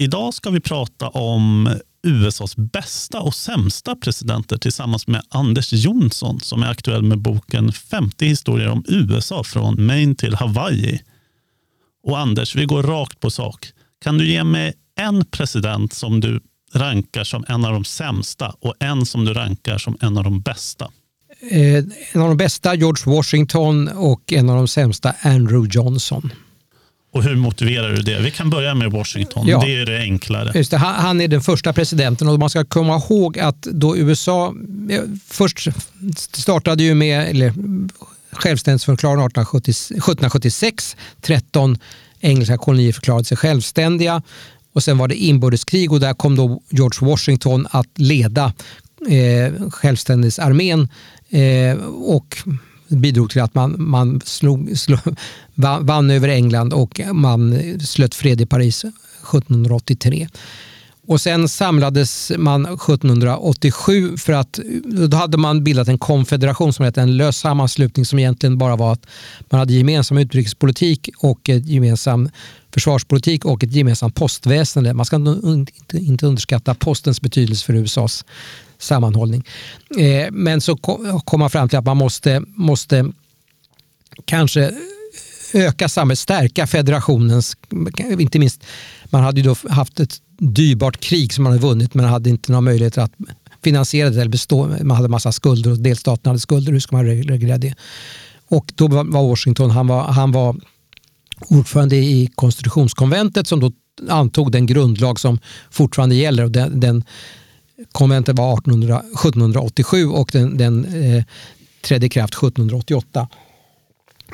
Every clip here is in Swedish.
Idag ska vi prata om USAs bästa och sämsta presidenter tillsammans med Anders Jonsson som är aktuell med boken 50 historier om USA från Maine till Hawaii. Och Anders, vi går rakt på sak. Kan du ge mig en president som du rankar som en av de sämsta och en som du rankar som en av de bästa? Eh, en av de bästa George Washington och en av de sämsta Andrew Johnson. Och hur motiverar du det? Vi kan börja med Washington. Ja. Det är det enklare. Just det, han är den första presidenten och man ska komma ihåg att då USA först startade ju med eller, självständighetsförklaringen 1776. 13 engelska kolonier förklarade sig självständiga och sen var det inbördeskrig och där kom då George Washington att leda eh, självständighetsarmén eh, och bidrog till att man, man slog, slog, vann över England och man slöt fred i Paris 1783. Och sen samlades man 1787 för att då hade man bildat en konfederation som hette en lös sammanslutning som egentligen bara var att man hade gemensam utrikespolitik och ett gemensam försvarspolitik och ett gemensamt postväsende. Man ska inte, inte underskatta postens betydelse för USAs sammanhållning. Eh, men så kom man fram till att man måste, måste kanske öka samhället, stärka federationens, inte minst, man hade ju då haft ett dyrbart krig som man hade vunnit men hade inte några möjligheter att finansiera det eller bestå. Man hade massa skulder och delstaterna hade skulder. Hur ska man reglera det? Och då var Washington, han var, han var ordförande i konstitutionskonventet som då antog den grundlag som fortfarande gäller. Och den, den konventet var 1800, 1787 och den, den eh, trädde i kraft 1788.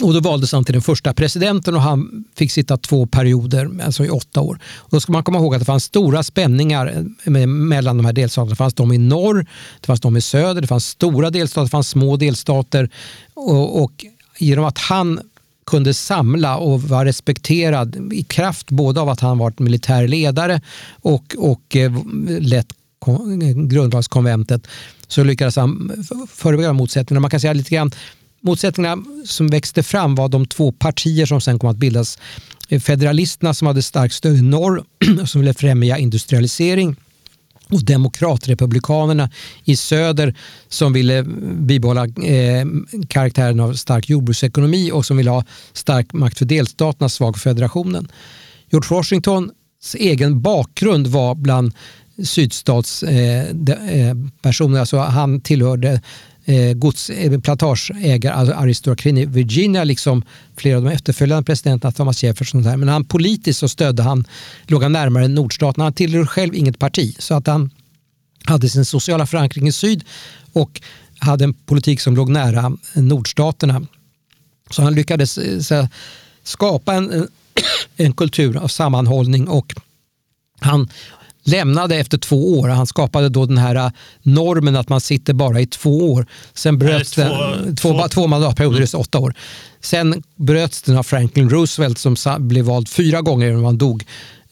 Och då valdes han till den första presidenten och han fick sitta två perioder, alltså i åtta år. Och då ska man komma ihåg att det fanns stora spänningar eh, mellan de här delstaterna. Det fanns de i norr, det fanns de i söder, det fanns stora delstater, det fanns små delstater. Och, och genom att han kunde samla och var respekterad i kraft både av att han varit militär ledare och, och eh, lett grundlagskonventet så lyckades han förebygga motsättningarna. Man kan säga lite grann Motsättningarna som växte fram var de två partier som sen kom att bildas. Federalisterna som hade starkt stöd i norr som ville främja industrialisering och demokratrepublikanerna i söder som ville bibehålla eh, karaktären av stark jordbruksekonomi och som ville ha stark makt för delstaterna, svag för federationen. George Washingtons egen bakgrund var bland sydstatspersoner. Eh, eh alltså han tillhörde eh, godsplantageägare, eh, alltså aristokratin i Virginia, liksom flera av de efterföljande presidenterna, Thomas Jefferson. Där. Men han politiskt så stödde han, låg han närmare nordstaterna. Han tillhörde själv inget parti. Så att han hade sin sociala förankring i syd och hade en politik som låg nära nordstaterna. Så han lyckades eh, så, skapa en, en kultur av sammanhållning och han lämnade efter två år. Han skapade då den här äh, normen att man sitter bara i två år. Sen bröts två, den, två, två, två mandatperioder, mm. åtta år. Sen bröts den av Franklin Roosevelt som blev vald fyra gånger innan han dog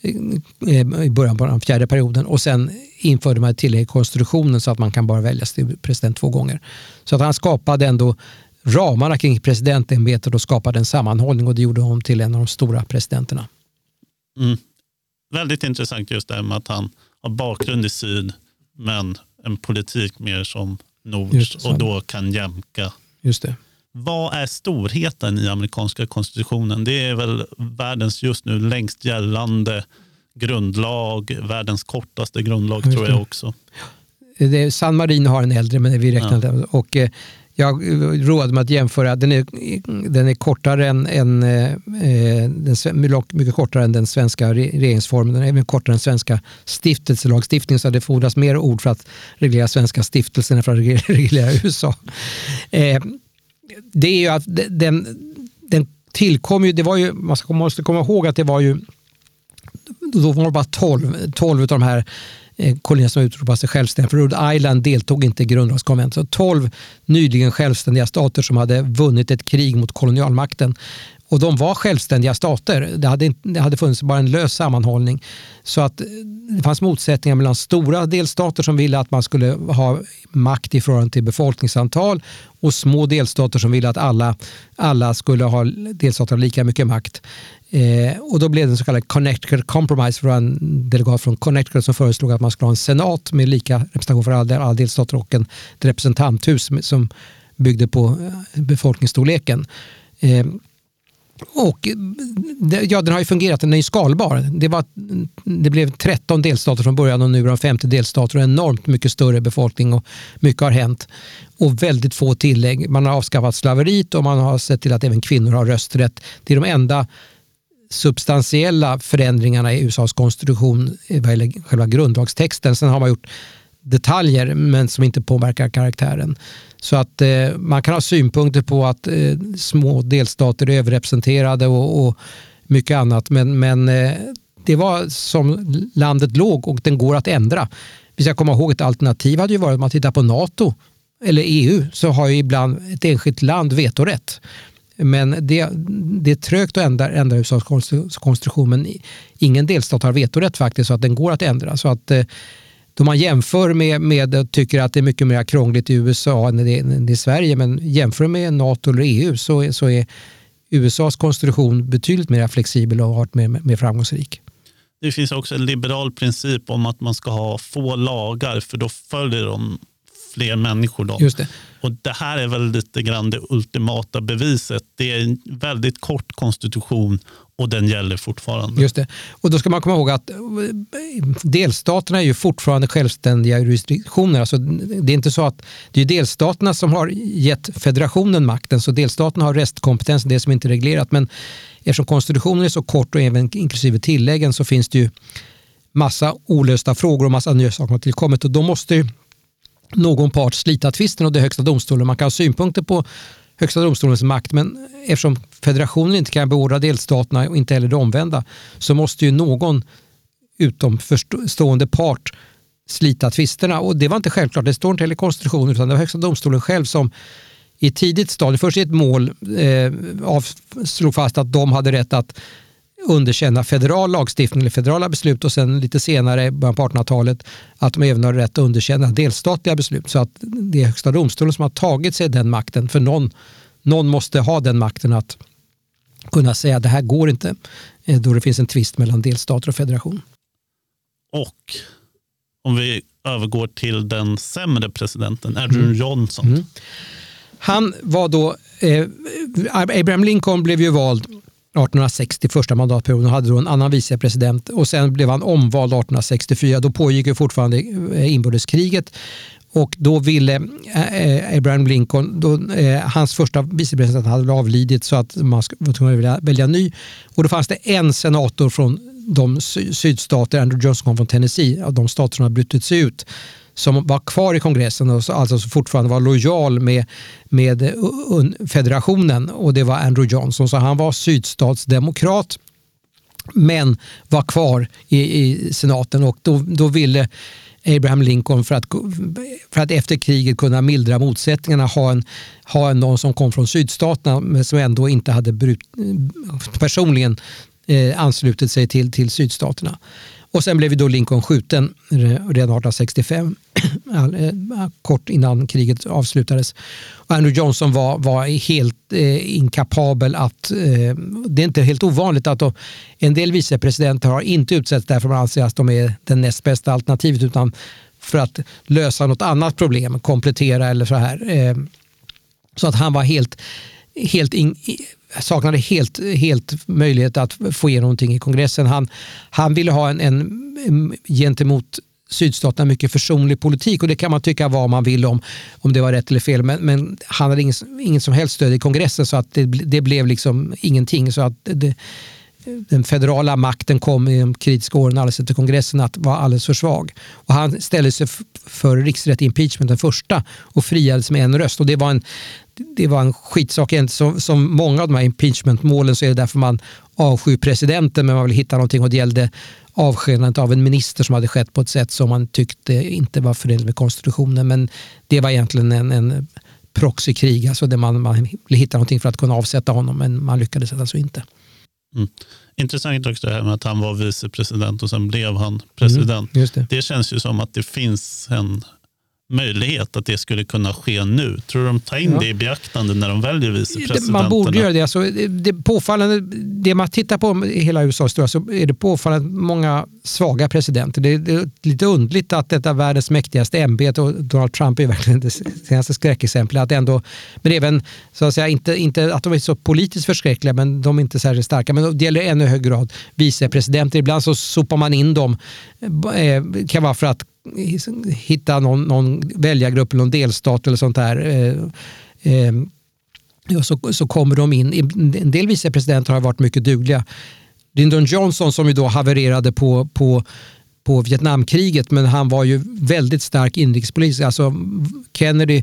eh, i början på den fjärde perioden och sen införde man ett tillägg i konstitutionen så att man kan bara väljas till president två gånger. Så att han skapade ändå ramarna kring presidentämbetet och skapade en sammanhållning och det gjorde honom till en av de stora presidenterna. Mm väldigt intressant just det här med att han har bakgrund i syd men en politik mer som nord och då kan jämka. Just det. Vad är storheten i amerikanska konstitutionen? Det är väl världens just nu längst gällande grundlag, världens kortaste grundlag tror jag också. Det, San Marino har en äldre, men vi räknar ja. det. Och, eh, jag roade mig att jämföra. Den är, den är kortare än, än eh, den, mycket kortare än den svenska regeringsformen. Den är även kortare än svenska stiftelselagstiftningen så det fordras mer ord för att reglera svenska stiftelser än för att reglera USA. Eh, det är ju att den, den tillkom ju, det var ju, man måste komma ihåg att det var ju, då var det bara 12, 12 av de här Eh, kolonier som utropade sig självständiga. För Rhode Island deltog inte i grundlagskonventet. Så 12 nyligen självständiga stater som hade vunnit ett krig mot kolonialmakten. Och de var självständiga stater. Det hade, det hade funnits bara en lös sammanhållning. Så att eh, det fanns motsättningar mellan stora delstater som ville att man skulle ha makt i förhållande till befolkningsantal och små delstater som ville att alla, alla skulle ha delstater lika mycket makt. Eh, och då blev det en så kallad Connecticut Compromise för en delegat från Connecticut som föreslog att man skulle ha en senat med lika representation för alla, alla delstater och en representanthus som byggde på eh, befolkningsstorleken. Eh, och ja, den har ju fungerat, den är ju skalbar. Det, var, det blev 13 delstater från början och nu är de 50 delstater och enormt mycket större befolkning och mycket har hänt. Och väldigt få tillägg. Man har avskaffat slaveriet och man har sett till att även kvinnor har rösträtt. Det är de enda substantiella förändringarna i USAs konstitution eh, vad gäller själva grundlagstexten. Sen har man gjort detaljer men som inte påverkar karaktären. Så att eh, man kan ha synpunkter på att eh, små delstater är överrepresenterade och, och mycket annat. Men, men eh, det var som landet låg och den går att ändra. Vi ska komma ihåg ett alternativ hade ju varit om man tittar på NATO eller EU så har ju ibland ett enskilt land vetorätt. Men det, det är trögt att ändra, ändra USAs konstruktion. men ingen delstat har vetorätt faktiskt så att den går att ändra. Så att eh, då man jämför med, med tycker att det är mycket mer krångligt i USA än det, än i Sverige, men jämför med NATO eller EU så, så är USAs konstitution betydligt mer flexibel och har varit mer, mer framgångsrik. Det finns också en liberal princip om att man ska ha få lagar för då följer de fler människor. Då. Just det. Och det här är väl lite grann det ultimata beviset. Det är en väldigt kort konstitution och den gäller fortfarande. Just det. Och då ska man komma ihåg att eh, delstaterna är ju fortfarande självständiga jurisdiktioner. Alltså det är inte så att det är delstaterna som har gett federationen makten, så delstaterna har restkompetens, det som inte är reglerat. Men eftersom konstitutionen är så kort och även inklusive tilläggen så finns det ju massa olösta frågor och massa nya saker som har tillkommit och då måste någon part slita tvisten och det är Högsta domstolen. Man kan ha synpunkter på Högsta domstolens makt men eftersom federationen inte kan beordra delstaterna och inte heller det omvända så måste ju någon utomstående part slita tvisterna och det var inte självklart. Det står inte heller i konstitutionen utan det var Högsta domstolen själv som i tidigt stadium först i ett mål, eh, slog fast att de hade rätt att underkänna federal lagstiftning eller federala beslut och sen lite senare, början på 1800-talet, att de även har rätt att underkänna delstatliga beslut. Så att det är Högsta domstolen som har tagit sig den makten. För någon, någon måste ha den makten att kunna säga att det här går inte eh, då det finns en tvist mellan delstater och federation. Och om vi övergår till den sämre presidenten, Andrew mm. Johnson. Mm. Han var då, eh, Abraham Lincoln blev ju vald 1860, första mandatperioden, hade då en annan vicepresident och sen blev han omvald 1864. Då pågick ju fortfarande eh, inbördeskriget och då ville eh, eh, Abraham Lincoln, då, eh, hans första vicepresident hade avlidit så att man var tvungen att välja, välja ny. Och då fanns det en senator från de sydstater, Andrew Johnson kom från Tennessee, av de stater som har brutit sig ut som var kvar i kongressen och alltså fortfarande var lojal med, med eh, federationen och det var Andrew Johnson. Så han var sydstatsdemokrat men var kvar i, i senaten och då, då ville Abraham Lincoln för att, för att efter kriget kunna mildra motsättningarna ha, en, ha en någon som kom från sydstaterna men som ändå inte hade brut, personligen eh, anslutit sig till, till sydstaterna. Och sen blev då Lincoln skjuten redan 1865, eh, kort innan kriget avslutades. Och Andrew Johnson var, var helt eh, inkapabel att... Eh, det är inte helt ovanligt att de, en del vicepresidenter har inte utsetts därför man anser att de är det näst bästa alternativet utan för att lösa något annat problem, komplettera eller så här. Eh, så att han var helt, helt in, saknade helt, helt möjlighet att få igenom någonting i kongressen. Han, han ville ha en, en gentemot sydstaterna mycket försonlig politik och det kan man tycka vad man vill om, om det var rätt eller fel. Men, men han hade ingen, ingen som helst stöd i kongressen så att det, det blev liksom ingenting. Så att det, den federala makten kom i de kritiska åren alldeles efter kongressen att vara alldeles för svag. Och han ställde sig för riksrätt impeachment den första och friades med en röst. Och det var en, det var en skitsak. Som, som många av de här impeachmentmålen så är det därför man avskyr presidenten men man vill hitta någonting och det gällde avskedandet av en minister som hade skett på ett sätt som man tyckte inte var förenligt med konstitutionen. Men det var egentligen en, en proxykrig, alltså där man, man hitta någonting för att kunna avsätta honom, men man lyckades alltså inte. Mm. Intressant också det här med att han var vicepresident och sen blev han president. Mm, det. det. känns ju som att det finns en möjlighet att det skulle kunna ske nu? Tror du de tar in ja. det i beaktande när de väljer vicepresidenterna? Man borde göra det. Alltså, det, påfallande, det man tittar på i hela historia så är det påfallande många svaga presidenter. Det är, det är lite undligt att detta världens mäktigaste ämbete, och Donald Trump är verkligen det senaste skräckexemplet, att ändå, men även så att säga, inte, inte att de är så politiskt förskräckliga, men de är inte särskilt starka. Men det gäller i ännu högre grad vicepresidenter. Ibland så sopar man in dem, det eh, kan vara för att hitta någon, någon väljargrupp eller någon delstat eller sånt där. Eh, eh, ja, så, så kommer de in. En del vicepresidenter har varit mycket dugliga. Lyndon Johnson som ju då havererade på, på, på Vietnamkriget men han var ju väldigt stark inrikespolitisk. Alltså Kennedy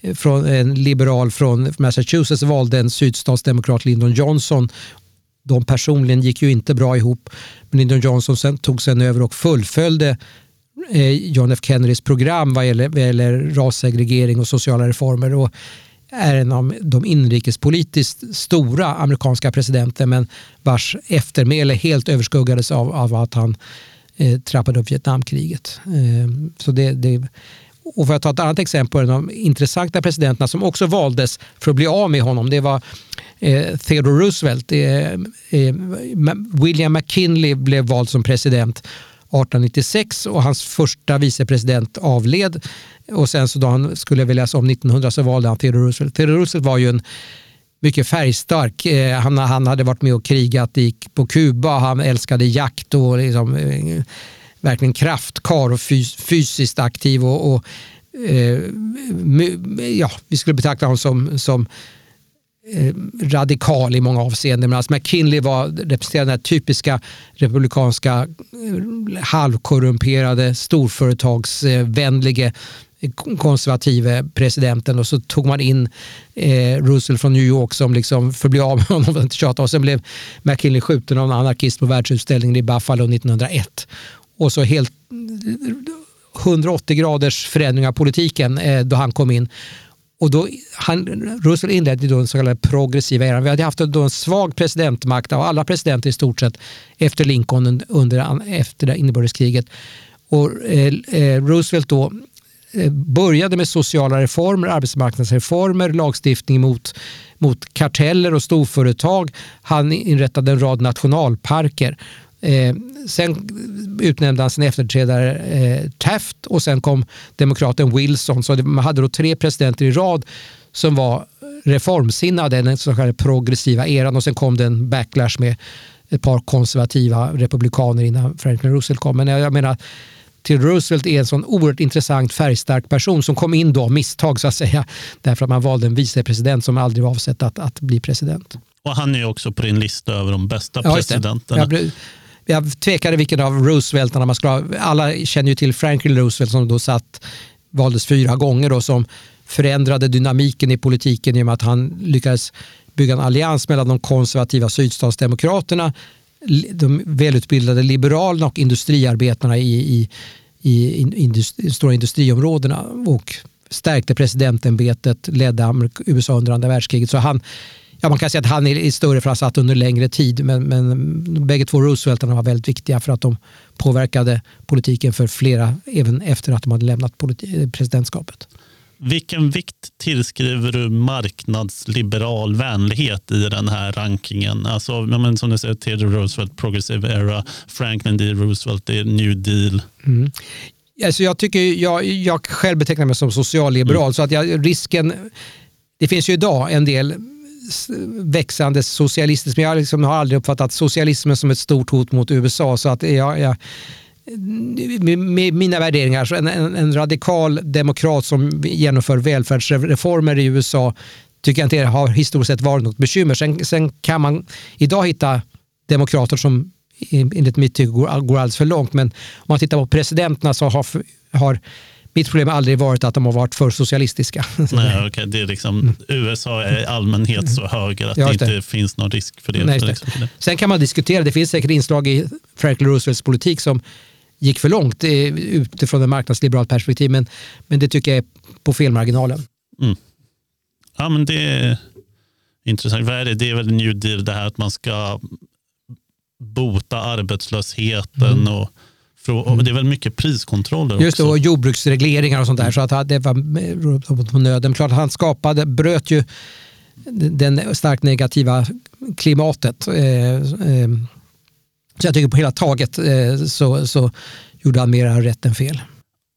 eh, från en liberal från Massachusetts valde en sydstatsdemokrat Lyndon Johnson. De personligen gick ju inte bra ihop. Men Lyndon Johnson sen, tog sen över och fullföljde Eh, John F Kennedys program vad gäller, vad gäller rassegregering och sociala reformer och är en av de inrikespolitiskt stora amerikanska presidenter men vars eftermäle helt överskuggades av, av att han eh, trappade upp Vietnamkriget. Eh, så det, det, och för att ta ett annat exempel, en av de intressanta presidenterna som också valdes för att bli av med honom, det var eh, Theodore Roosevelt. Eh, eh, William McKinley blev vald som president 1896 och hans första vicepresident avled. Och sen så då han skulle väljas om 1900 så valde han Theodore Roosevelt. Theodore Roosevelt var ju en mycket färgstark. Eh, han, han hade varit med och krigat på Kuba, han älskade jakt och liksom, eh, verkligen kraftkar och fys fysiskt aktiv. och, och eh, ja, vi skulle betrakta honom som, som Eh, radikal i många avseenden. Medan alltså McKinley var, representerade den typiska republikanska eh, halvkorrumperade storföretagsvänlige eh, konservative presidenten och så tog man in eh, Roosevelt från New York som liksom förblev av med honom inte tjata. och sen blev McKinley skjuten av en anarkist på världsutställningen i Buffalo 1901. Och så helt 180 graders förändring av politiken eh, då han kom in. Och då, han, Roosevelt inledde då den så kallade progressiva eran. Vi hade haft då en svag presidentmakt av alla presidenter i stort sett efter Lincoln under efter inbördeskriget. Och, eh, eh, Roosevelt då eh, började med sociala reformer, arbetsmarknadsreformer, lagstiftning mot, mot karteller och storföretag. Han inrättade en rad nationalparker. Eh, sen utnämnde han sin efterträdare eh, Taft och sen kom demokraten Wilson. Så man hade då tre presidenter i rad som var reformsinnade, den så kallade progressiva eran och sen kom det en backlash med ett par konservativa republikaner innan Franklin Roosevelt kom. Men jag menar till Roosevelt är en sån oerhört intressant färgstark person som kom in då av misstag så att säga därför att man valde en vicepresident som aldrig var avsett att, att bli president. Och han är också på din lista över de bästa ja, presidenterna jag tvekade vilken av Rooseveltarna man skulle ha. Alla känner ju till Franklin Roosevelt som då satt, valdes fyra gånger och som förändrade dynamiken i politiken genom att han lyckades bygga en allians mellan de konservativa sydstatsdemokraterna, de välutbildade liberalerna och industriarbetarna i, i, i industri, stora industriområdena och stärkte presidentämbetet, ledde USA under andra världskriget. Så han ja, man kan säga att han är större för att han satt under längre tid. Men, men bägge två Rooseveltarna var väldigt viktiga för att de påverkade politiken för flera även efter att de hade lämnat presidentskapet. Vilken vikt tillskriver du marknadsliberal vänlighet i den här rankingen? Alltså, men som du säger, Theodore Roosevelt, Progressive Era, Franklin D. Roosevelt, New Deal. Mm. Alltså jag, tycker, jag, jag själv betecknar mig som socialliberal, mm. så att jag, risken... Det finns ju idag en del växande socialistiskt. Men jag liksom har aldrig uppfattat socialismen som ett stort hot mot USA. Så att jag, jag med mina värderingar, så en, en, en, radikal demokrat som genomför välfärdsreformer i USA tycker jag inte har historiskt sett varit något bekymmer. Sen, sen kan man idag hitta demokrater som enligt mitt tycke går, går alldeles för långt. Men om man tittar på presidenterna så har, har mitt problem har aldrig varit att de har varit för socialistiska. Nej, okay. det är liksom, mm. USA är i allmänhet så höger att ja, det inte finns någon risk för det. Nej, det. Sen kan man diskutera, det finns säkert inslag i Franklin Roosevelts politik som gick för långt eh, utifrån ett marknadsliberalt perspektiv, men, men det tycker jag är på felmarginalen. Mm. Ja, men det är intressant. Vad är det? det är väl New Deal, det här att man ska bota arbetslösheten mm. och och det är väl mycket priskontroller också. Just det, och jordbruksregleringar och sånt där. Så att det var på nöden. Klart han skapade, bröt ju det starkt negativa klimatet. Eh, eh, så jag tycker på hela taget eh, så, så gjorde han mer rätt än fel.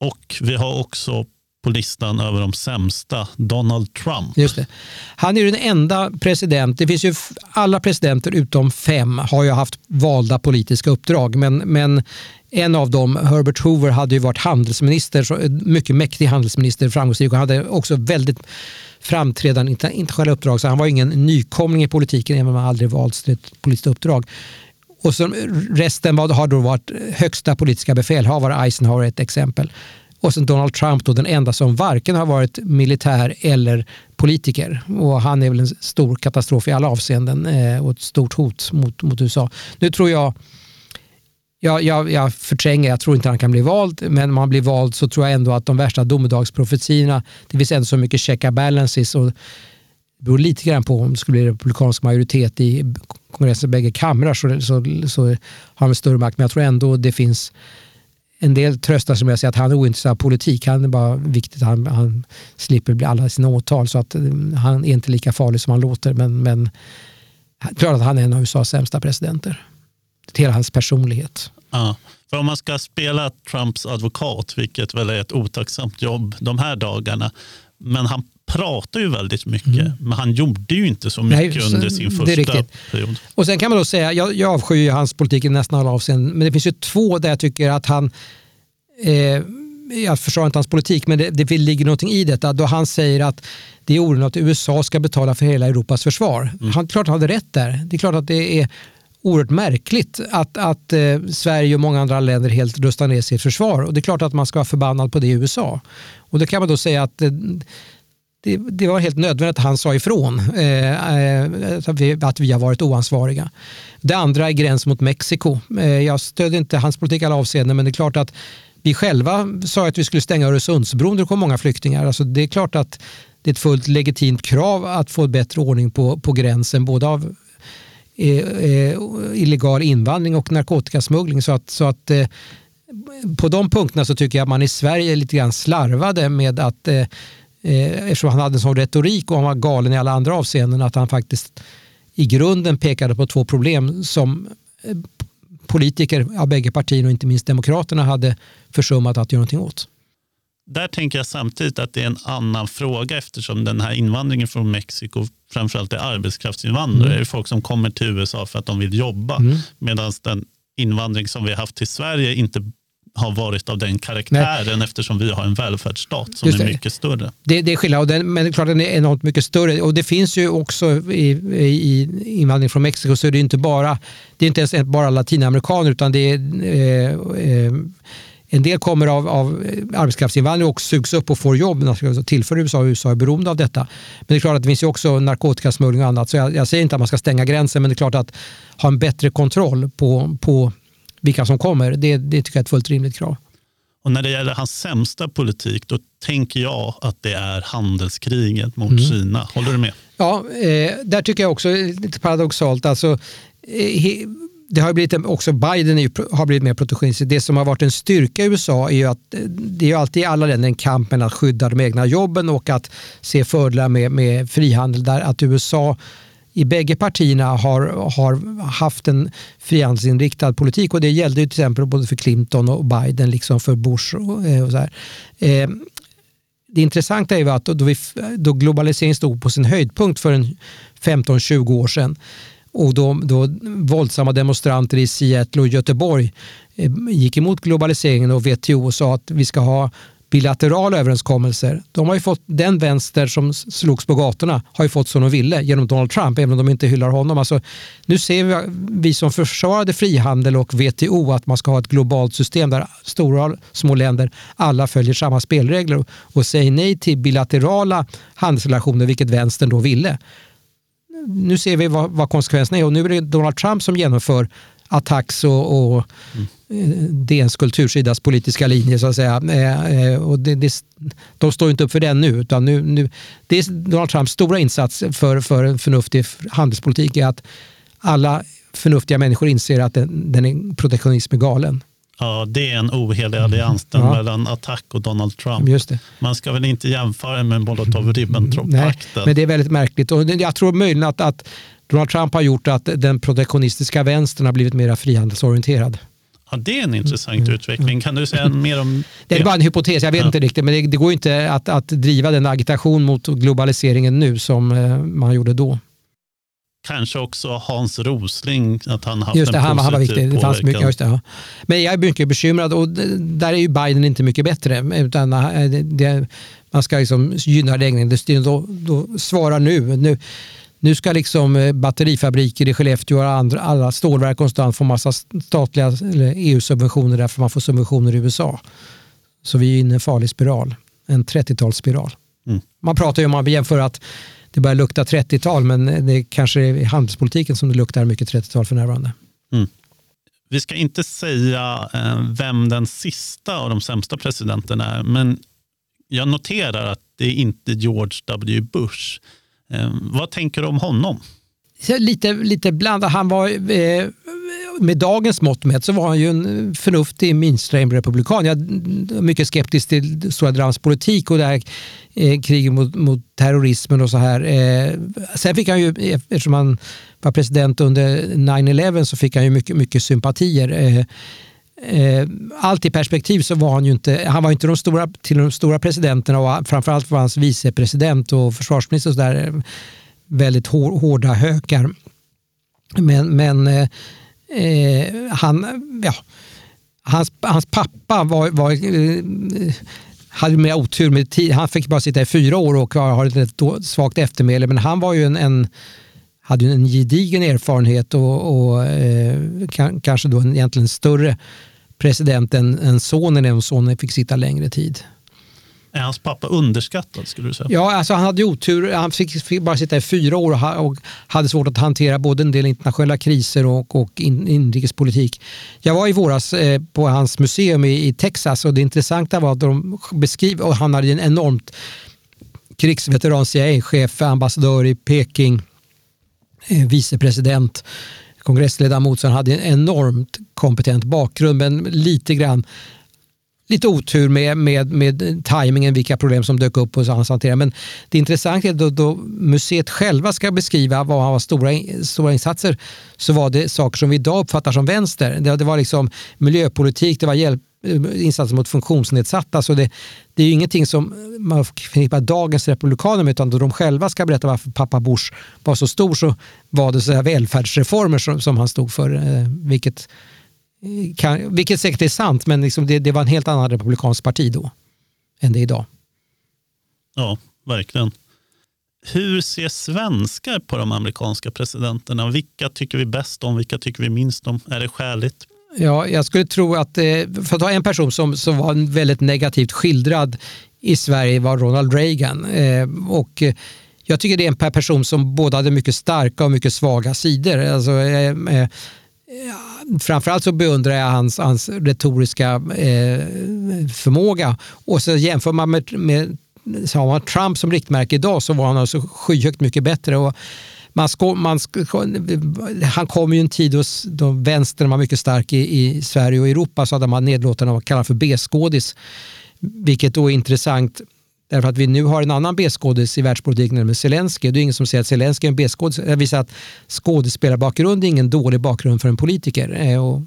Och vi har också på listan över de sämsta, Donald Trump. Just det. Han är den enda president, det finns ju alla presidenter utom fem har ju haft valda politiska uppdrag, men, men en av dem, Herbert Hoover, hade ju varit handelsminister, eh, mycket mäktig handelsminister, framgångsrik och hade också väldigt framträdande internationella uppdrag. Så han var ingen nykomling i politiken, även om han aldrig valts till ett politiskt uppdrag. Och så eh, resten har då varit högsta politiska befälhavare, Eisenhower är ett exempel. Och sen Donald Trump, då, den enda som varken har varit militär eller politiker. Och han är väl en stor katastrof i alla avseenden eh, och ett stort hot mot, mot USA. Nu tror jag jag, jag, jag förtränger, jag tror inte han kan bli vald, men om han blir vald så tror jag ändå att de värsta domedagsprofetiorna, det finns ändå så mycket checka balances och det beror lite grann på om det skulle bli republikansk majoritet i kongressens bägge kamrar så, så, så har han större makt, men jag tror ändå det finns en del tröstar som jag säger att han är ointresserad av politik. Han är bara viktigt att han, han slipper bli alla sina åtal så att eh, han är inte lika farlig som han låter. Men, men klart att han är en av USAs sämsta presidenter. Till hela hans personlighet. Ja, för om man ska spela Trumps advokat, vilket väl är ett otacksamt jobb de här dagarna, men han pratar ju väldigt mycket, mm. men han gjorde ju inte så mycket Nej, under sin första period. Och Sen kan man då säga, jag, jag avskyr hans politik i nästan alla avseenden, men det finns ju två där jag tycker att han eh, jag förstår inte hans politik, men det, det ligger någonting i detta då han säger att det är orimligt att USA ska betala för hela Europas försvar. Mm. Han, klart han hade rätt där. Det är klart att det är oerhört märkligt att, att eh, Sverige och många andra länder helt rustar ner sitt försvar. Och det är klart att man ska vara förbannad på det i USA. Och då kan man då säga att eh, det, det, var helt nödvändigt att han sa ifrån eh, eh, att, vi, att, vi, har varit oansvariga. Det andra är gräns mot Mexiko. Eh, jag stödjer inte hans politik i alla avseenden men det är klart att vi själva sa att vi skulle stänga Öresundsbron det kom många flyktingar. Alltså det är klart att det är ett fullt legitimt krav att få bättre ordning på, på gränsen både av Eh, eh, illegal invandring och narkotikasmuggling. Så att, så att eh, på de punkterna så tycker jag att man i Sverige lite grann slarvade med att eftersom han hade en sån retorik och han var galen i alla andra avseenden att han faktiskt i grunden pekade på två problem som politiker av bägge partierna och inte minst Demokraterna hade försummat att göra någonting åt. Där tänker jag samtidigt att det är en annan fråga eftersom den här invandringen från Mexiko framförallt är arbetskraftsinvandrare. Mm. Det är folk som kommer till USA för att de vill jobba. Mm. Medan den invandring som vi har haft till Sverige inte har varit av den karaktären Nej. eftersom vi har en välfärdsstat som är mycket större. Det, det är skillnad, den, men klart den är enormt mycket större. Och det finns ju också i, i invandring från Mexiko så är det inte bara, det är inte ens bara latinamerikaner utan det är eh, eh, en del kommer av, av arbetskraftsinvandring och sugs upp och får jobb tillför USA och USA är beroende av detta. Men det är klart att det finns ju också narkotikasmuggling och annat. Så jag, jag säger inte att man ska stänga gränsen men det är klart att ha en bättre kontroll på, på vilka som kommer. Det, det tycker jag är ett fullt rimligt krav. Och när det gäller hans sämsta politik, då tänker jag att det är handelskriget mot mm. Kina. Håller du med? Ja, eh, där tycker jag också lite paradoxalt. Alltså, eh, det har blivit, också Biden ju, har blivit mer protektionistisk. Det som har varit en styrka i USA är ju att eh, det är alltid i alla länder en kamp mellan att skydda de egna jobben och att se fördelar med, med frihandel. Där att USA i bägge partierna har, har haft en frihandelsinriktad politik och det gällde ju till exempel både för Clinton och Biden liksom för Bush. Och, eh, och så här. Eh, det intressanta är ju att då, vi, då globaliseringen stod på sin höjdpunkt för 15-20 år sedan och då, då våldsamma demonstranter i Seattle och Göteborg eh, gick emot globaliseringen och WTO och sa att vi ska ha bilaterala överenskommelser. De har ju fått, den vänster som slogs på gatorna har ju fått som de ville genom Donald Trump, även om de inte hyllar honom. Alltså, nu ser vi, vi som försvarade frihandel och WTO att man ska ha ett globalt system där stora och små länder alla följer samma spelregler och säger nej till bilaterala handelsrelationer, vilket vänstern då ville. Nu ser vi vad, vad konsekvenserna är och nu är det Donald Trump som genomför attacks och, och DNs kultursidas politiska linje så att säga. Och det, det, de står inte upp för den nu. Utan nu, nu det är Donald Trumps stora insats för, för en förnuftig handelspolitik är att alla förnuftiga människor inser att den, den är, protektionism är galen. Ja, det är en ohelig allians ja. mellan attack och Donald Trump. Just det. Man ska väl inte jämföra med Molotov-Ribbentrop-pakten. men det är väldigt märkligt. Och jag tror möjligen att, att Donald Trump har gjort att den protektionistiska vänstern har blivit mer frihandelsorienterad. Ja, det är en intressant mm. utveckling. Kan du säga mer om det? Det är bara en hypotes, jag vet ja. inte riktigt. Men det, det går inte att, att driva den agitation mot globaliseringen nu som eh, man gjorde då. Kanske också Hans Rosling, att han haft just det, en han, han var viktig. Det fanns mycket, just det, ja. Men jag är mycket bekymrad och där är ju Biden inte mycket bättre. Utan eh, det, man ska liksom gynna det Då, då svara nu. nu nu ska liksom eh, batterifabriker i Skellefteå och andra, alla stålverk konstant få massa statliga EU-subventioner därför man får subventioner i USA. Så vi är inne i en farlig spiral, en 30-talsspiral. Mm. Man pratar ju om man jämför att det börjar lukta 30-tal men det kanske är i handelspolitiken som det luktar mycket 30-tal för närvarande. Mm. Vi ska inte säga eh, vem den sista av de sämsta presidenterna är, men jag noterar att det är inte George W. Bush. Eh, vad tänker du om honom? Lite, lite blandat. Han var, eh, med dagens mått mätt så var han ju en förnuftig mainstream-republikan. Jag är mycket skeptisk till Stora Drams politik och det här eh, kriget mot, mot terrorismen och så här. Eh, sen fick han ju, eftersom han var president under 9-11 så fick han ju mycket, mycket sympatier. Eh, eh, allt i perspektiv så var han ju inte, han var inte de stora, till de stora presidenterna och framförallt var hans vicepresident och försvarsminister och så där, eh, väldigt hårda hökar. Men, men eh, eh, han, ja, hans, hans pappa var, var eh, hade mer otur med tid. Han fick bara sitta i fyra år och har ett svagt eftermäle. Men han var ju en, en hade en gedigen erfarenhet och, och eh, kanske då en egentligen större president än, än sonen, även om sonen fick sitta längre tid. Är hans pappa underskattad skulle du säga? Ja, alltså han hade otur. Han fick, fick bara sitta i fyra år och, hade svårt att hantera både en del internationella kriser och, och in, inrikespolitik. Jag var i våras eh, på hans museum i, i, Texas och det intressanta var att de beskriver, och han hade en enormt krigsveteran CIA-chef, ambassadör i Peking, eh, vicepresident kongressledamot så han hade en enormt kompetent bakgrund men lite grann lite otur med, med, med tajmingen, vilka problem som dök upp hos hans hantering. Men det intressanta är då, då museet själva ska beskriva vad han var stora, stora insatser så var det saker som vi idag uppfattar som vänster. Det, det var liksom miljöpolitik, det var hjälp, eh, insatser mot funktionsnedsatta. Så det, det är ju ingenting som man förknippar dagens republikaner med utan då de själva ska berätta varför pappa Bush var så stor så var det så här välfärdsreformer som, som han stod för. Eh, vilket kan, vilket säkert är sant, men liksom det, det var en helt annan republikansk parti då än det är idag. Ja, verkligen. Hur ser svenskar på de amerikanska presidenterna? Vilka tycker vi bäst om? Vilka tycker vi minst om? Är det skäligt? Ja, jag skulle tro att, eh, för att ta en person som, som var väldigt negativt skildrad i Sverige var Ronald Reagan. Eh, och jag tycker det är en person som både hade mycket starka och mycket svaga sidor. Alltså, eh, framförallt så beundrar jag hans, hans retoriska eh, förmåga. Och så jämför man med, med så har man Trump som riktmärke idag så var han alltså skyhögt mycket bättre. Och man sko, man sko, han kom ju en tid då vänstern var mycket stark i, i Sverige och Europa så hade man nedlåtande att kalla för B-skådis. Vilket då är intressant Därför att vi nu har en annan B-skådis i världspolitiken, nämligen Zelensky. Det är ingen som säger att Zelensky är en B-skådis. Det eh, visar att skådespelarbakgrund är ingen dålig bakgrund för en politiker. Eh, och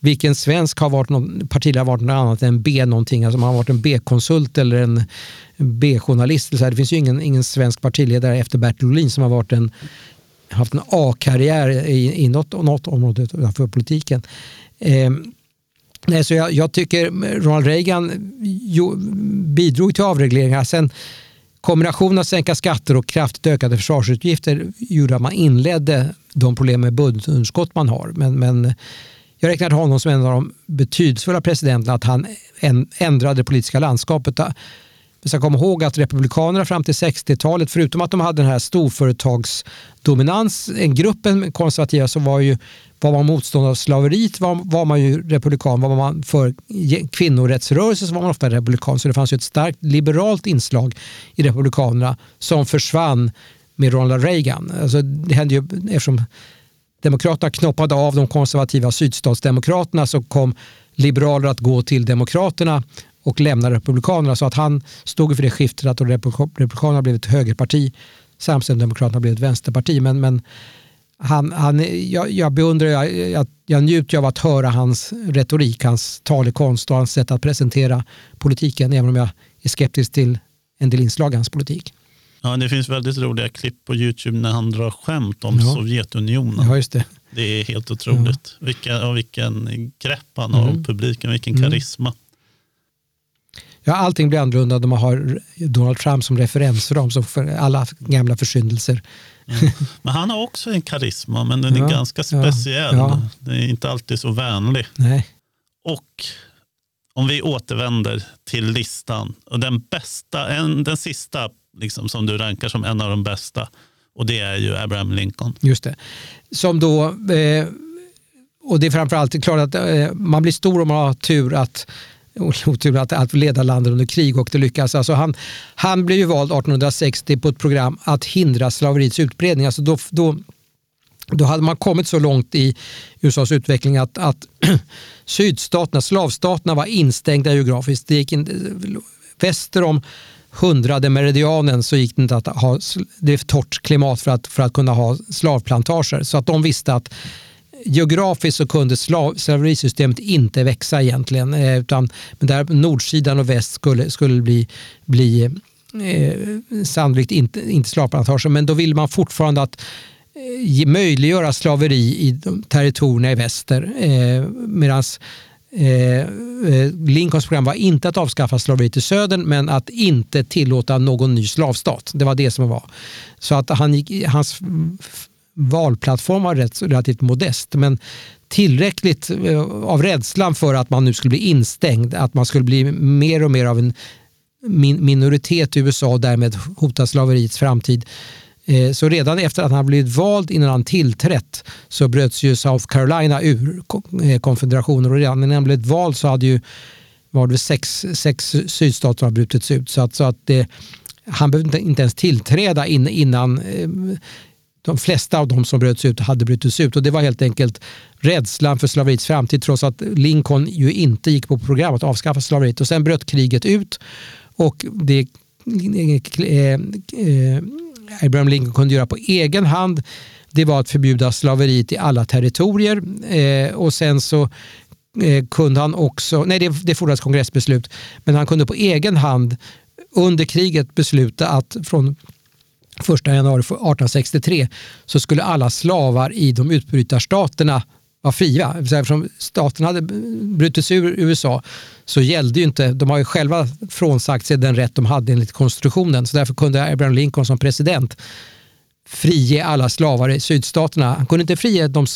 vilken svensk har varit någon, partiledare har varit något annat än B någonting? Alltså man har varit en B-konsult eller en B-journalist. Det finns ju ingen, ingen svensk partiledare efter Bertil Ohlin som har varit en, haft en A-karriär i, i något, något område för politiken. Eh, Nej, så jag, jag, tycker Ronald Reagan jo, bidrog till avregleringar. Sen kombinationen av sänka skatter och kraftigt ökade försvarsutgifter gjorde att man inledde de problem med budgetunderskott man har. Men, men jag räknar honom som en av de betydelsefulla presidenterna att han ändrade det politiska landskapet vi ska komma ihåg att Republikanerna fram till 60-talet, förutom att de hade den här storföretagsdominans, en gruppen konservativa så var ju var man motståndare av slaveriet var, var man ju republikan. Var man för kvinnorättsrörelsen så var man ofta republikan. Så det fanns ju ett starkt liberalt inslag i republikanerna som försvann med Ronald Reagan. Alltså det hände ju eftersom Demokraterna knoppade av de konservativa sydstatsdemokraterna så kom liberaler att gå till demokraterna och lämna republikanerna. Så att han stod för det skiftet att republikanerna blev ett högerparti samtidigt som demokraterna blev ett vänsterparti. Men, men han, han, jag, jag beundrar, jag, jag, jag njuter av att höra hans retorik, hans talekonst och hans sätt att presentera politiken, även om jag är skeptisk till en del inslag i hans politik. Ja, det finns väldigt roliga klipp på Youtube när han drar skämt om ja. Sovjetunionen. Ja, just det. det är helt otroligt. Ja. Vilka, och vilken grepp han har mm. om publiken, vilken mm. Ja, allting blir annorlunda när man har Donald Trump som referensram som för alla gamla försyndelser. Mm. Men han har också en karisma, men den är ja, ganska speciell. Ja, Den är inte alltid så vänlig. Nej. Och om vi återvänder till listan, och den bästa, en, den sista liksom, som du rankar som en av de bästa, och det är ju Abraham Lincoln. Just det. Som då, eh, och det är framförallt klart att eh, man blir stor om man har tur att otur att, att leda landet under krig och det lyckas. Alltså han, han blev ju vald 1860 på ett program att hindra slaveriets utbredning. Alltså då, då, då hade man kommit så långt i USAs utveckling att, att sydstaterna, slavstaterna var instängda geografiskt. Det gick in, väster om hundrade meridianen så gick det inte att ha, det är torrt klimat för att, för att kunna ha slavplantager. Så att de visste att geografiskt så kunde slaverisystemet inte växa egentligen. Eh, utan, men där nordsidan och väst skulle, skulle bli, bli eh, sannolikt inte, inte slavplantager. Men då vill man fortfarande att eh, möjliggöra slaveri i territorierna i väster. Eh, Medan eh, eh, Lincolns program var inte att avskaffa slaveriet i södern men att inte tillåta någon ny slavstat. Det var det som var. Så att han gick, hans valplattform var rätt, relativt modest men tillräckligt eh, av rädslan för att man nu skulle bli instängd, att man skulle bli mer och mer av en minoritet i USA och därmed hota slaveriets framtid. Eh, så redan efter att han blivit vald innan han tillträtt så bröts ju South Carolina ur eh, konfederationen och redan innan han blivit vald så hade ju var det sex, sex sydstater har brutits ut. Så att, så att det, han behövde inte ens tillträda in, innan de flesta av de som bröts ut hade brutits ut och det var helt enkelt rädslan för slaveriets framtid trots att Lincoln ju inte gick på program att avskaffa slaveriet. Och sen bröt kriget ut och det eh, eh, Abraham Lincoln kunde göra på egen hand det var att förbjuda slaveriet i alla territorier eh, och sen så eh, kunde han också, nej det, det fordrades kongressbeslut, men han kunde på egen hand under kriget besluta att från 1 januari 1863 så skulle alla slavar i de utbrytarstaterna vara fria. Eftersom staterna hade brutits ur USA så gällde ju inte, de har ju själva frånsagt sig den rätt de hade enligt konstitutionen. Så därför kunde Abraham Lincoln som president frige alla slavar i sydstaterna. Han kunde inte frige de,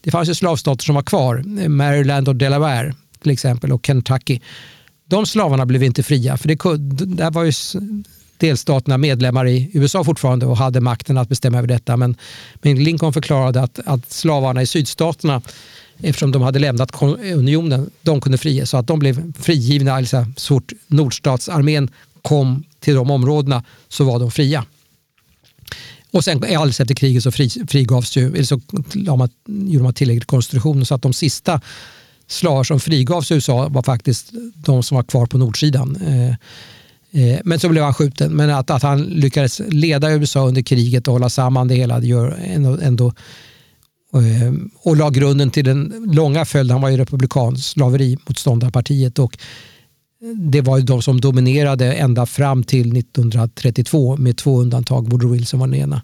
det fanns ju slavstater som var kvar, Maryland och Delaware till exempel och Kentucky. De slavarna blev inte fria för det, där var ju delstaterna medlemmar i USA fortfarande och hade makten att bestämma över detta. Men, men Lincoln förklarade att, att slavarna i sydstaterna eftersom de hade lämnat unionen, de kunde friges. Så att de blev frigivna, alltså så fort nordstatsarmén kom till de områdena så var de fria. Och sen alldeles efter kriget så fri, frigavs ju, eller så man, gjorde man tillägg till konstitutionen så att de sista slavar som frigavs i USA var faktiskt de som var kvar på nordsidan. Eh, Eh, men så blev han skjuten. Men att, att han lyckades leda USA under kriget och hålla samman det hela det gör ändå, ändå eh, och la grunden till den långa följden. Han var ju republikan, slaverimotståndarpartiet och det var ju de som dominerade ända fram till 1932 med två undantag. Woodrow Wilson var den ena.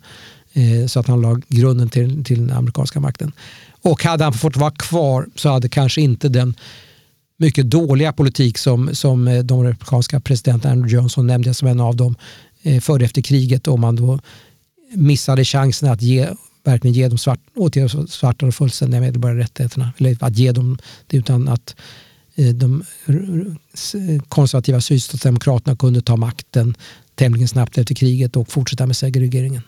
Eh, så att han la grunden till, till den amerikanska makten. Och hade han fått vara kvar så hade kanske inte den mycket dåliga politik som, som eh, de republikanska presidenterna Andrew Johnson nämnde som en av dem eh, före efter kriget och man då missade chansen att ge, verkligen ge de svart, åt svarta de fullständiga medborgerliga rättigheterna. Eller att ge dem det utan att eh, de eh, konservativa sydstatsdemokraterna kunde ta makten tämligen snabbt efter kriget och fortsätta med segregeringen.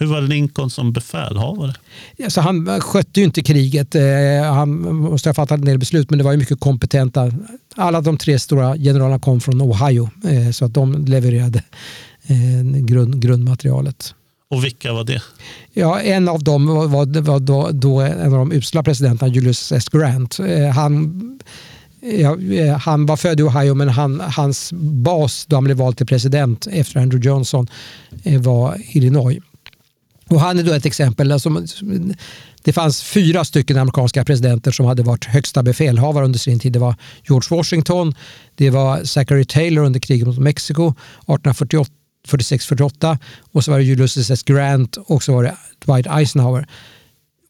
Hur var Lincoln som befälhavare? Alltså han skötte ju inte kriget. Eh, han måste ha fattat en del beslut men det var ju mycket kompetenta. Alla de tre stora generalerna kom från Ohio eh, så att de levererade eh, grund, grundmaterialet. Och vilka var det? Ja, en av dem var, var, var då, då, en av de usla presidenterna, Julius S. Grant. Han, ja, han var född i Ohio men han, hans bas då han blev vald till president efter Andrew Johnson var Illinois. Och han är då ett exempel. Alltså, det fanns fyra stycken amerikanska presidenter som hade varit högsta befälhavare under sin tid. Det var George Washington, det var Zachary Taylor under kriget mot Mexiko 1846-48 och så var det Julius S. Grant och så var det Dwight Eisenhower.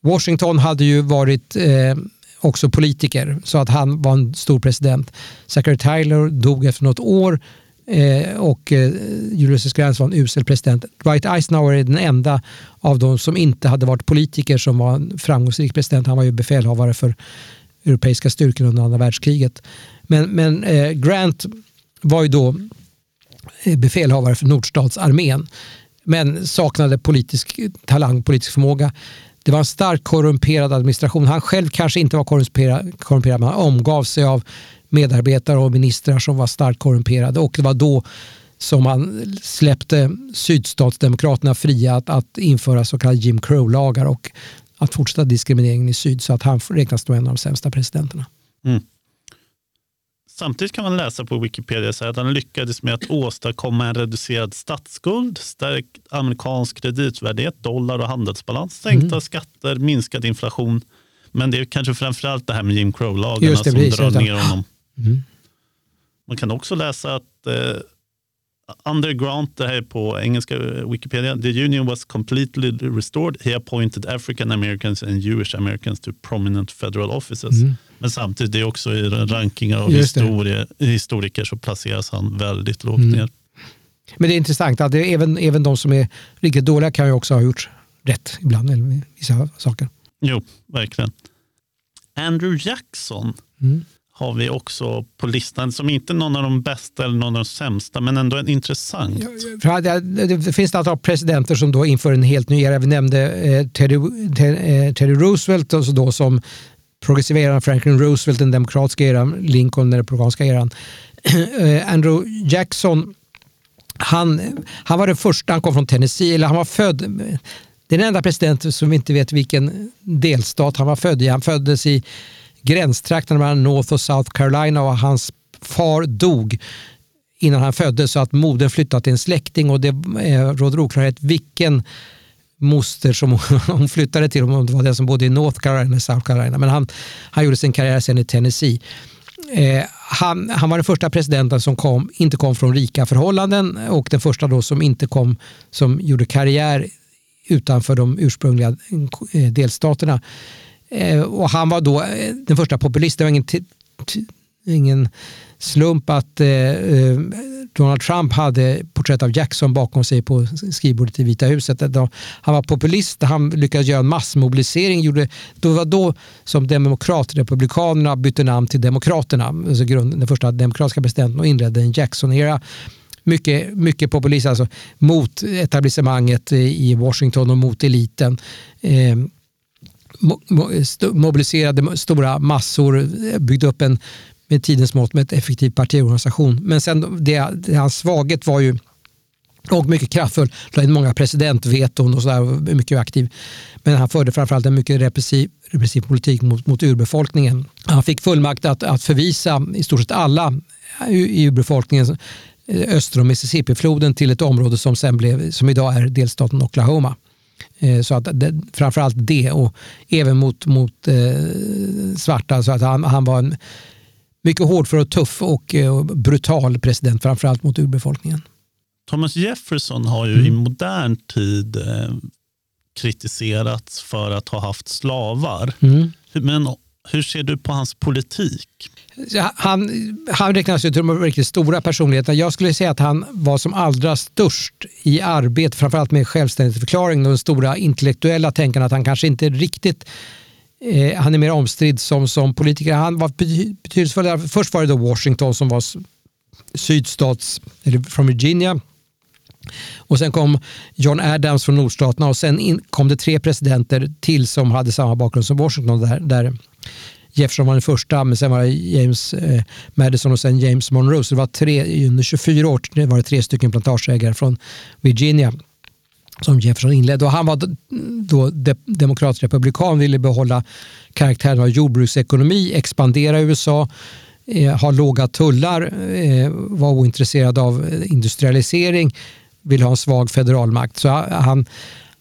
Washington hade ju varit eh, också politiker så att han var en stor president. Zachary Taylor dog efter något år Eh, och eh, Julius Grant var en usel president. Dwight Eisenhower är den enda av dem som inte hade varit politiker som var en framgångsrik president. Han var ju befälhavare för europeiska styrkor under andra världskriget. Men, men eh, Grant var ju då eh, befälhavare för nordstatsarmén men saknade politisk talang, politisk förmåga. Det var en starkt korrumperad administration. Han själv kanske inte var korrumperad, korrumperad men han omgav sig av medarbetare och ministrar som var starkt korrumperade och det var då som man släppte sydstatsdemokraterna fria att, att införa så kallade Jim Crow-lagar och att fortsätta diskrimineringen i syd så att han räknas som en av de sämsta presidenterna. Mm. Samtidigt kan man läsa på Wikipedia att han lyckades med att åstadkomma en reducerad statsskuld, stärkt amerikansk kreditvärdighet, dollar och handelsbalans, sänkta mm. skatter, minskad inflation. Men det är kanske framförallt det här med Jim Crow-lagarna som drar ner honom. Mm. Man kan också läsa att eh, under Grant, det här är på engelska Wikipedia, the union was completely restored. He appointed African Americans and Jewish Americans to prominent federal offices. Mm. Men samtidigt, det är också i rankingar av historie, historiker så placeras han väldigt lågt mm. ner. Men det är intressant att det, även, även de som är riktigt dåliga kan ju också ha gjort rätt ibland, eller vissa saker. Jo, verkligen. Andrew Jackson mm har vi också på listan som inte är någon av de bästa eller någon av de sämsta men ändå en intressant. Ja, det finns ett antal presidenter som då inför en helt ny era. Vi nämnde eh, Teddy, eh, Teddy Roosevelt alltså då som progressiva eran, Franklin Roosevelt den demokratiska eran, Lincoln den republikanska eran. Eh, Andrew Jackson han, han var den första, han kom från Tennessee, eller han var född det är den enda presidenten som vi inte vet vilken delstat han var född i. Han föddes i gränstrakterna mellan North och South Carolina och hans far dog innan han föddes så att modern flyttade till en släkting och det eh, råder oklarhet vilken moster som hon flyttade till, om det var den som bodde i North Carolina eller South Carolina. Men han, han gjorde sin karriär sen i Tennessee. Eh, han, han, var den första presidenten som kom, inte kom från rika förhållanden och den första då som inte kom som gjorde karriär utanför de ursprungliga eh, delstaterna. Eh, och han var då eh, den första populisten. Det var ingen, ingen slump att eh, eh, Donald Trump hade porträtt av Jackson bakom sig på skrivbordet i Vita huset. Han var populist, han lyckades göra en massmobilisering. Gjorde, det var då som demokratrepublikanerna bytte namn till Demokraterna, alltså grund, den första demokratiska presidenten och inledde en Jackson-era mycket, mycket populist alltså, mot etablissemanget i Washington och mot eliten. Mobiliserade stora massor, eh, byggde upp en med tidens mått med ett effektiv partiorganisation. Men sen det, det, hans svaghet var ju och mycket kraftfull, la in många presidentveton och sådär, mycket aktiv. Men han förde framförallt en mycket repressiv, repressiv politik mot, mot urbefolkningen. Han fick fullmakt att, att förvisa i stort sett alla i urbefolkningen eh, öster om Mississippifloden till ett område som, sen blev, som idag är delstaten Oklahoma. Eh, så att det, framförallt det och även mot, mot eh, svarta. Så att han, han var en mycket hårdför och tuff och, och brutal president, framförallt mot urbefolkningen. Thomas Jefferson har ju mm. i modern tid eh, kritiserats för att ha haft slavar. Mm. Men hur ser du på hans politik? Han, han räknas ju till de riktigt stora personligheterna. Jag skulle säga att han var som allra störst i arbete, framförallt med självständighetsförklaringen och den stora intellektuella tänkandet. Att han kanske inte riktigt Eh, han är mer omstridd som, som politiker. Han var betydelsefull. Först var det då Washington som var sydstats, eller från Virginia. Och sen kom John Adams från nordstaterna och sen in, kom det tre presidenter till som hade samma bakgrund som Washington. Där, där Jefferson var den första, men sen var det James eh, Madison och sen James Monroe. Så det var tre, under 24 år det var det tre stycken plantageägare från Virginia som Jefferson inledde. Och han var då de, demokratisk republikan, ville behålla karaktären av jordbruksekonomi, expandera USA, eh, ha låga tullar, eh, var ointresserad av eh, industrialisering, ville ha en svag federalmakt. Så han,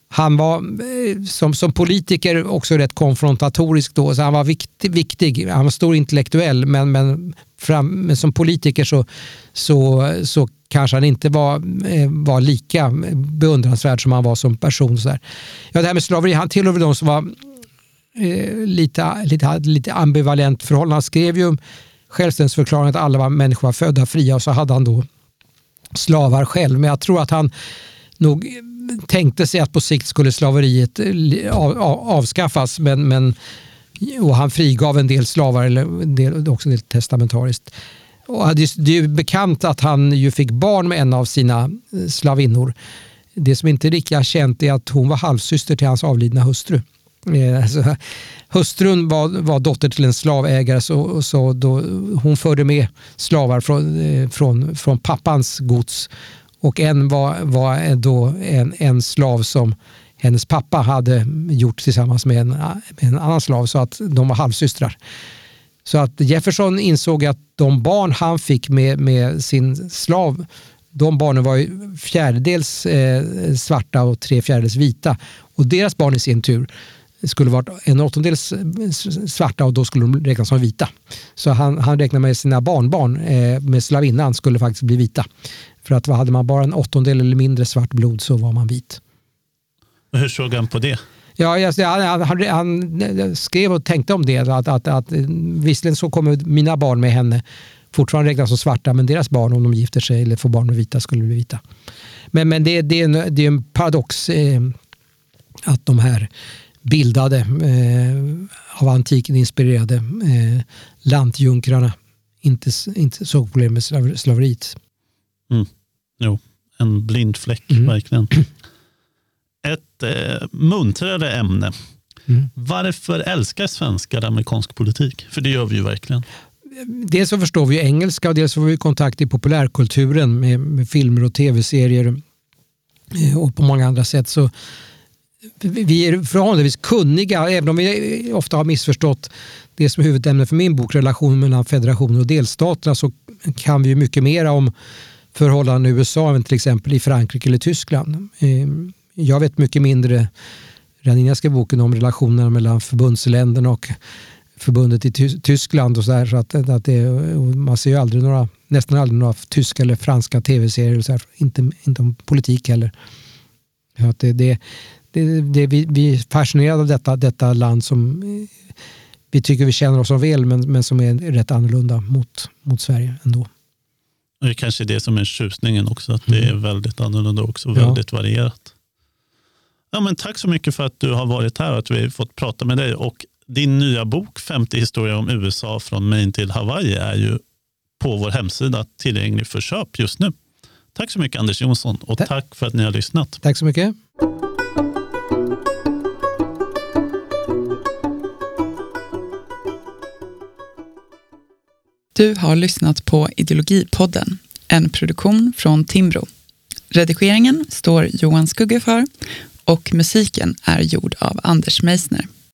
han var eh, som, som politiker också rätt konfrontatorisk då, så han var viktig. viktig. Han var stor intellektuell, men, men, fram, men som politiker så, så, så kanske han inte var, eh, var lika beundransvärd som han var som person. Så där. Ja, det här med slaveri, han tillhörde de som var eh, lite, lite, lite ambivalent förhållande. Han skrev ju självständighetsförklaringen att alla var människor var födda fria och så hade han då slavar själv. Men jag tror att han nog tänkte sig att på sikt skulle slaveriet eh, avskaffas. Men, men, och han frigav en del slavar, eller en del, också en del testamentariskt. Och det är bekant att han ju fick barn med en av sina eh, slavinnor. Det som inte är lika känt är att hon var halvsyster till hans avlidna hustru. Eh, alltså, hustrun var, var dotter till en slavägare så, så då, hon förde med slavar från, från, från pappans gods och en var, var då en, en slav som hennes pappa hade gjort tillsammans med en, med en annan slav så att de var halvsystrar. Så att Jefferson insåg att de barn han fick med, med sin slav, de barnen var ju fjärdedels eh, svarta och tre fjärdedels vita. Och deras barn i sin tur skulle varit en åttondels eh, svarta och då skulle de räknas som vita. Så han, han räknade med sina barnbarn eh, med slavinnan skulle faktiskt bli vita. För att hade man bara en åttondel eller mindre svart blod så var man vit. hur såg han på det? Ja, han, han, han, skrev och tänkte om det. Att, att, att, visserligen så kommer mina barn med henne fortfarande räknas som svarta, men deras barn om de gifter sig eller får barn med vita skulle bli vita. Men, men det, det, är en, det är en paradox eh, att de här bildade, eh, av antiken inspirerade eh, lantjunkrarna inte, inte såg problem med slaveriet. Mm. Jo, en blind fläck mm. verkligen. Ett eh, muntrare ämne. Mm. Varför älskar svenskar amerikansk politik? För det gör vi ju verkligen. Dels så förstår vi engelska och dels får vi kontakt i populärkulturen med, med filmer och tv-serier eh, och på många andra sätt. Så vi är förhållandevis kunniga, även om vi ofta har missförstått det som är huvudämne för min bok, relationen mellan federationen och delstaterna, så kan vi mycket mer om förhållanden i USA än till exempel i Frankrike eller Tyskland. Ehm, jag vet mycket mindre redan innan boken om relationerna mellan förbundsländerna och förbundet i Tyskland. och så, där, så att, att det, Man ser ju aldrig några, nästan aldrig några tyska eller franska tv-serier. Inte, inte om politik heller. Så att det, det, det, det, vi, vi är fascinerade av detta, detta land som eh, vi tycker vi känner oss så väl men, men som är rätt annorlunda mot, mot Sverige ändå. Det är kanske det som är tjusningen också, att det är mm. väldigt annorlunda också, väldigt ja. varierat. Ja, men tack så mycket för att du har varit här och att vi har fått prata med dig. Och din nya bok 50 historier om USA från Maine till Hawaii är ju på vår hemsida tillgänglig för köp just nu. Tack så mycket Anders Jonsson och tack, tack för att ni har lyssnat. Tack så mycket. Du har lyssnat på Ideologipodden, en produktion från Timbro. Redigeringen står Johan Skugge för och musiken är gjord av Anders Meissner.